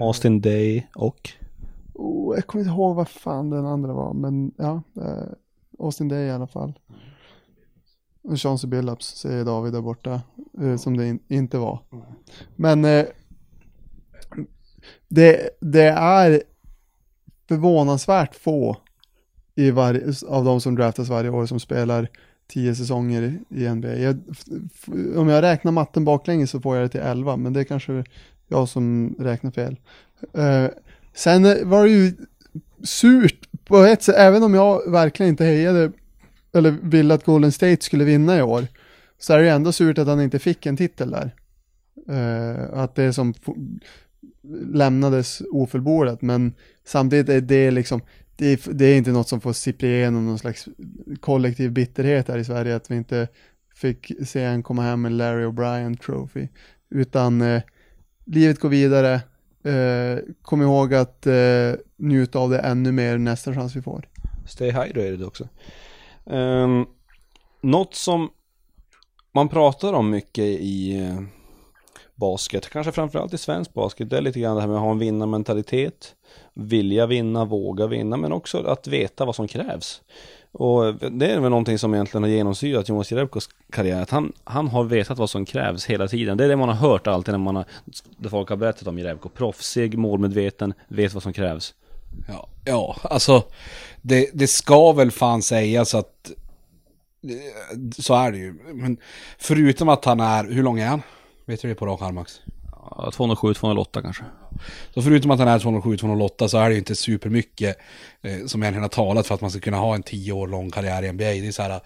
Austin Day och? Oh, jag kommer inte ihåg vad fan den andra var, men ja, eh, Austin Day i alla fall. Och Chauncey Billups säger David där borta, eh, som det in, inte var. Men eh, det, det är förvånansvärt få i varje, av de som draftas varje år som spelar tio säsonger i NBA. Jag, om jag räknar matten baklänges så får jag det till elva, men det är kanske jag som räknar fel. Uh, sen var det ju surt på ett sätt, även om jag verkligen inte hejade eller ville att Golden State skulle vinna i år, så är det ju ändå surt att han inte fick en titel där. Uh, att det som lämnades ofullbordat, men samtidigt är det liksom, det är, det är inte något som får sippra igenom någon slags kollektiv bitterhet här i Sverige att vi inte fick se en komma hem med Larry O'Brien Trophy. Utan eh, livet går vidare. Eh, kom ihåg att eh, njuta av det ännu mer nästa chans vi får. Stay hydrated också. Um, något som man pratar om mycket i eh, basket, kanske framförallt i svensk basket, det är lite grann det här med att ha en vinnarmentalitet vilja vinna, våga vinna, men också att veta vad som krävs. Och det är väl någonting som egentligen har genomsyrat Jonas Jerebkos karriär, att han, han har vetat vad som krävs hela tiden. Det är det man har hört alltid när man har, det folk har berättat om Jerebko. Proffsig, målmedveten, vet vad som krävs. Ja, ja alltså det, det ska väl fan sägas att så är det ju. Men förutom att han är, hur lång är han? Vet du det på rak arm Max? 207, 208 kanske. Så förutom att han är 207, 208 så är det ju inte supermycket eh, som egentligen har talat för att man ska kunna ha en tio år lång karriär i NBA. Det är så här,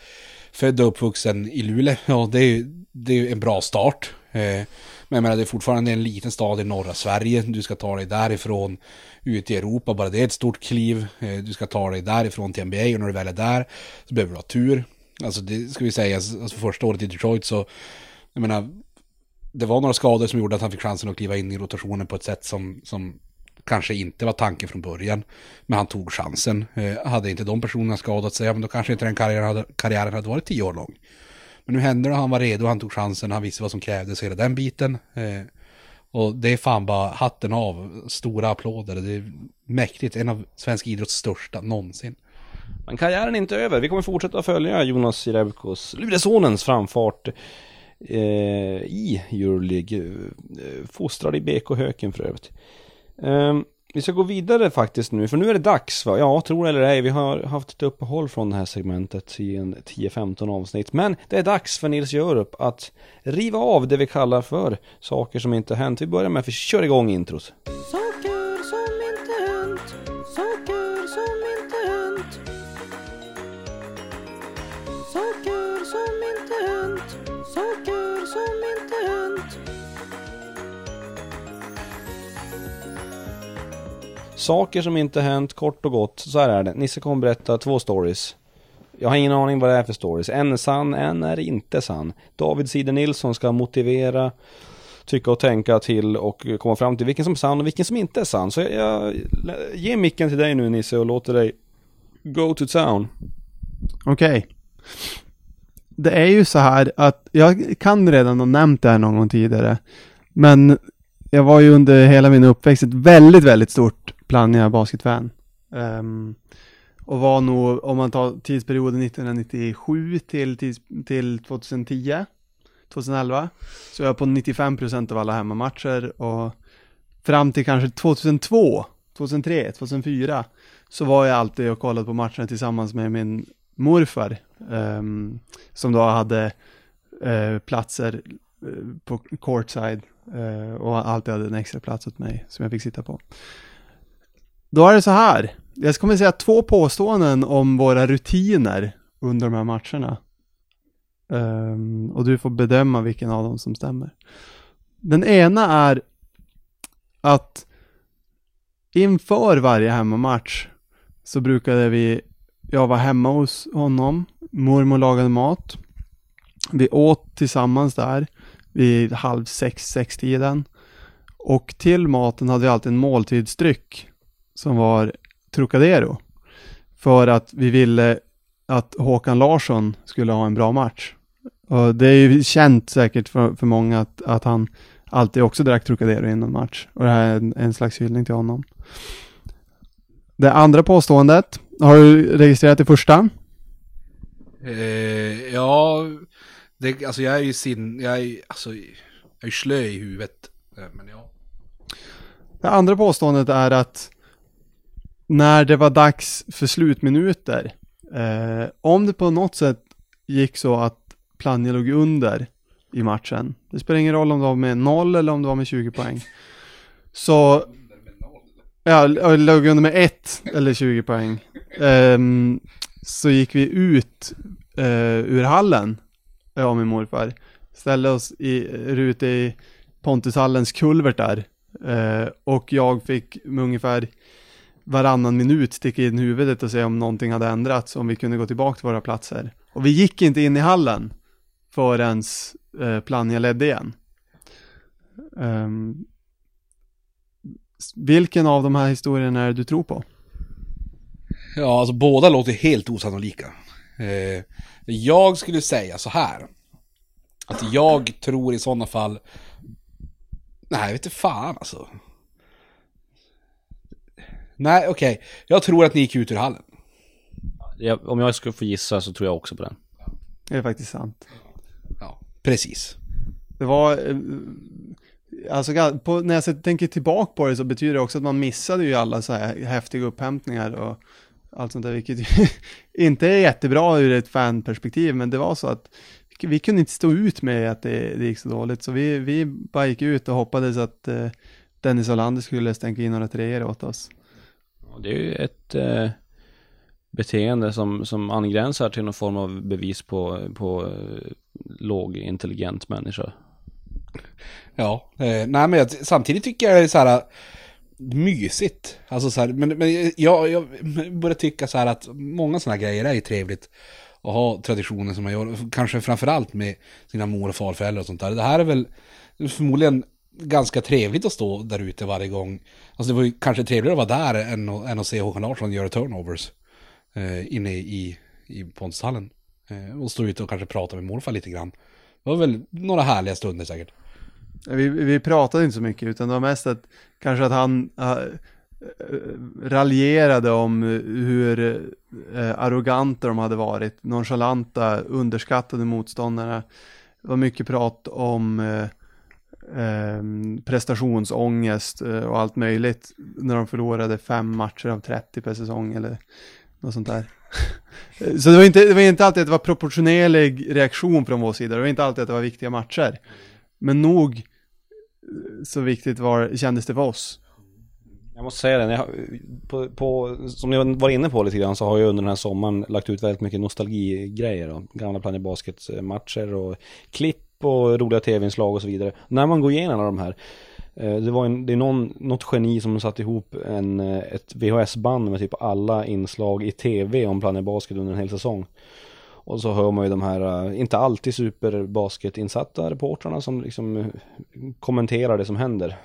född och uppvuxen i Luleå, ja det är ju det är en bra start. Eh, men jag menar, det är fortfarande en liten stad i norra Sverige. Du ska ta dig därifrån ut i Europa, bara det är ett stort kliv. Eh, du ska ta dig därifrån till NBA och när du väl är där så behöver du ha tur. Alltså det ska vi säga, alltså, alltså första året i Detroit så, jag menar, det var några skador som gjorde att han fick chansen att kliva in i rotationen på ett sätt som, som kanske inte var tanken från början. Men han tog chansen. Eh, hade inte de personerna skadat sig, ja, men då kanske inte den karriären hade, karriären hade varit tio år lång. Men nu hände det, han var redo, han tog chansen, han visste vad som krävdes, hela den biten. Eh, och det är fan bara hatten av, stora applåder, det är mäktigt, en av svensk idrotts största någonsin. Men karriären är inte över, vi kommer fortsätta följa Jonas Jerebkos, Luleåsonens framfart eh, i Euroleague. Eh, fostrad i BK Höken för övrigt. Eh, vi ska gå vidare faktiskt nu, för nu är det dags va? Ja, tror eller ej, vi har haft ett uppehåll från det här segmentet i en 10-15 avsnitt. Men det är dags för Nils Jörup att riva av det vi kallar för saker som inte hänt. Vi börjar med att vi kör igång introt. Så. Saker som inte hänt, kort och gott, så här är det. Nisse kommer berätta två stories. Jag har ingen aning vad det är för stories. En är sann, en är inte sann. David Sider Nilsson ska motivera tycka och tänka till och komma fram till vilken som är sann och vilken som inte är sann. Så jag, jag ger micken till dig nu Nisse och låter dig go to town. Okej. Det är ju så här att jag kan redan ha nämnt det här någon gång tidigare. Men jag var ju under hela min uppväxt ett väldigt, väldigt stort Plannja basketfan. Um, ehm, och var nog, om man tar tidsperioden 1997 till, tids, till 2010, 2011, så är jag på 95% av alla hemmamatcher och fram till kanske 2002, 2003, 2004 så var jag alltid och kollade på matcherna tillsammans med min morfar um, som då hade uh, platser eh, på courtside uh, och alltid hade en extra plats åt mig som jag fick sitta på. Då är det så här, jag kommer säga två påståenden om våra rutiner under de här matcherna. Um, och du får bedöma vilken av dem som stämmer. Den ena är att inför varje hemmamatch så brukade vi, jag var hemma hos honom, mormor lagade mat. Vi åt tillsammans där vid halv sex, sex tiden. Och till maten hade vi alltid en måltidsdryck som var Trocadero. För att vi ville att Håkan Larsson skulle ha en bra match. Och det är ju känt säkert för, för många att, att han alltid också drack Trocadero innan match. Och det här är en, en slags hyllning till honom. Det andra påståendet, har du registrerat det första? Eh, ja, det, alltså jag är ju sin, jag är, alltså, jag är slö i huvudet. Eh, Men ja. Det andra påståendet är att när det var dags för slutminuter, eh, om det på något sätt gick så att Plannja låg under i matchen, det spelar ingen roll om det var med 0 eller om det var med 20 poäng, så Ja, låg under med 1 eller 20 poäng. Eh, så gick vi ut eh, ur hallen, jag och min morfar. Ställde oss i, eh, ute i Pontushallens kulvert där. Eh, och jag fick med ungefär varannan minut sticka in huvudet och se om någonting hade ändrats, om vi kunde gå tillbaka till våra platser. Och vi gick inte in i hallen förrän eh, Plannja ledde igen. Um, vilken av de här historierna är det du tror på? Ja, alltså båda låter helt osannolika. Eh, jag skulle säga så här. Att jag tror i sådana fall... Nej, jag vet inte fan alltså. Nej, okej. Jag tror att ni gick ut ur hallen. Jag, om jag skulle få gissa så tror jag också på den. Det är faktiskt sant. Ja, precis. Det var, eh, alltså på, när jag tänker tillbaka på det så betyder det också att man missade ju alla så här häftiga upphämtningar och allt sånt där, vilket ju inte är jättebra ur ett fanperspektiv, men det var så att vi kunde inte stå ut med att det, det gick så dåligt, så vi, vi bara gick ut och hoppades att eh, Dennis Olander skulle stänka in några treor åt oss. Det är ju ett eh, beteende som, som angränsar till någon form av bevis på, på eh, lågintelligent människa. Ja, eh, nej men jag, samtidigt tycker jag det är så här eh, mysigt. Alltså så här, men, men jag, jag börjar tycka så här att många sådana grejer är ju trevligt. Att ha traditioner som man gör, kanske framförallt med sina mor och farföräldrar och sånt där. Det här är väl förmodligen ganska trevligt att stå där ute varje gång. Alltså det var ju kanske trevligare att vara där än att, än att se Håkan Larsson göra turnovers eh, inne i, i Pontushallen. Eh, och stå ute och kanske prata med morfar lite grann. Det var väl några härliga stunder säkert. Vi, vi pratade inte så mycket, utan det var mest att kanske att han äh, raljerade om hur äh, arroganta de hade varit, nonchalanta, underskattade motståndarna. Det var mycket prat om äh, Ehm, prestationsångest eh, och allt möjligt när de förlorade fem matcher av 30 per säsong eller något sånt där. Så det var, inte, det var inte alltid att det var proportionerlig reaktion från vår sida, det var inte alltid att det var viktiga matcher. Men nog eh, så viktigt var, kändes det för oss. Jag måste säga det, när jag, på, på, som ni var inne på lite grann så har jag under den här sommaren lagt ut väldigt mycket nostalgigrejer. Då. Gamla Planet Basket-matcher eh, och klipp och roliga tv-inslag och så vidare. När man går igenom alla de här, eh, det var en, det är någon, något geni som satt ihop en, eh, ett VHS-band med typ alla inslag i tv om Planet Basket under en hel säsong. Och så hör man ju de här, eh, inte alltid superbasketinsatta reportrarna som liksom kommenterar det som händer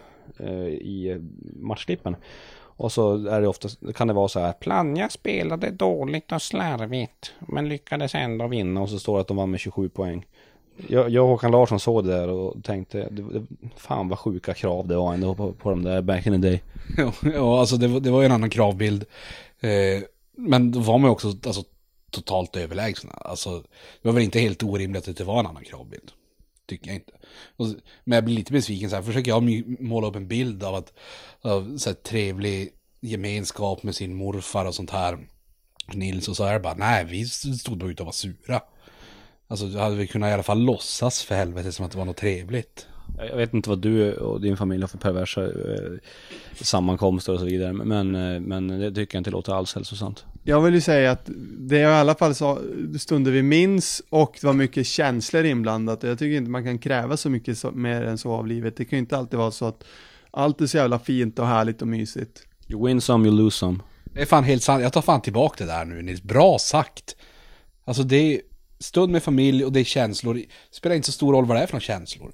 i matchklippen. Och så är det ofta, kan det vara så här, Plannja spelade dåligt och slarvigt, men lyckades ändå vinna och så står det att de vann med 27 poäng. Jag, jag och Håkan Larsson såg det där och tänkte, det, det, fan vad sjuka krav det var ändå på, på de där back in the day. Ja, ja alltså det, var- det var ju en annan kravbild. Eh, men då var man ju också alltså, totalt överlägsna. Alltså, det var väl inte helt orimligt att det var en annan kravbild. Tycker jag inte. Och, men jag blir lite besviken så här, försöker jag måla upp en bild av att, av så här, trevlig gemenskap med sin morfar och sånt här. Nils och så är det bara, nej vi stod bara ute och var sura. Alltså då hade vi kunnat i alla fall låtsas för helvete som att det var något trevligt. Jag jag vet inte vad du och din familj har för perversa eh, sammankomster och så vidare. Men, eh, men det tycker jag inte låter alls hälsosamt. Jag vill ju säga att det är i alla fall så stunder vi minns och det var mycket känslor inblandat. Jag tycker inte man kan kräva så mycket så, mer än så av livet. Det kan ju inte alltid vara så att allt är så jävla fint och härligt och mysigt. You win some, you lose some. Det är fan helt sant. Jag tar fan tillbaka det där nu Nils. Bra sagt. Alltså det är stund med familj och det är känslor. Det spelar inte så stor roll vad det är för några känslor.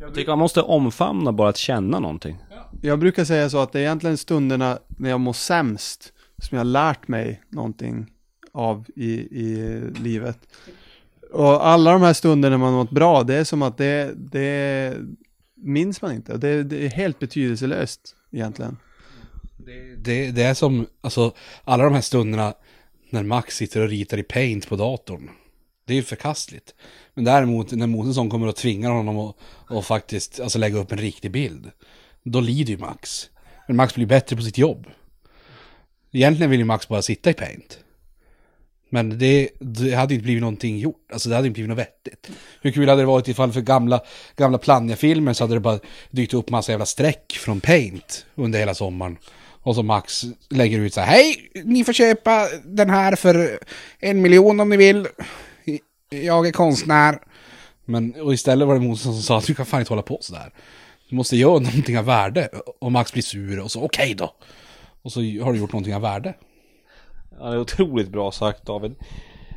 Jag tycker man måste omfamna bara att känna någonting. Jag brukar säga så att det är egentligen stunderna när jag mår sämst som jag har lärt mig någonting av i, i livet. Och alla de här stunderna man mått bra, det är som att det, det minns man inte. Det, det är helt betydelselöst egentligen. Det, det är som, alltså alla de här stunderna när Max sitter och ritar i paint på datorn. Det är ju förkastligt. Men däremot när Mosesson kommer och tvingar honom att och faktiskt alltså, lägga upp en riktig bild. Då lider ju Max. Men Max blir bättre på sitt jobb. Egentligen vill ju Max bara sitta i paint. Men det, det hade inte blivit någonting gjort. Alltså det hade inte blivit något vettigt. Hur kul hade det varit ifall för gamla, gamla Plannja-filmer så hade det bara dykt upp massa jävla streck från paint under hela sommaren. Och så Max lägger ut så här, hej, ni får köpa den här för en miljon om ni vill. Jag är konstnär. Men och istället var det Moses som sa att du kan fan inte hålla på sådär. Du måste göra någonting av värde. Och Max blir sur och så okej då. Och så har du gjort någonting av värde. Ja, det är otroligt bra sagt David.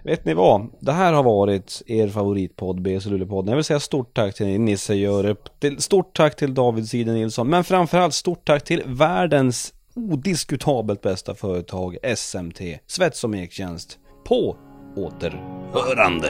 Vet ni vad? Det här har varit er favoritpodd, BC Luleåpodden. Jag vill säga stort tack till Nisse Görup, Stort tack till David Side Nilsson. Men framförallt stort tack till världens odiskutabelt bästa företag SMT, Svets och Mektjänst. På återhörande!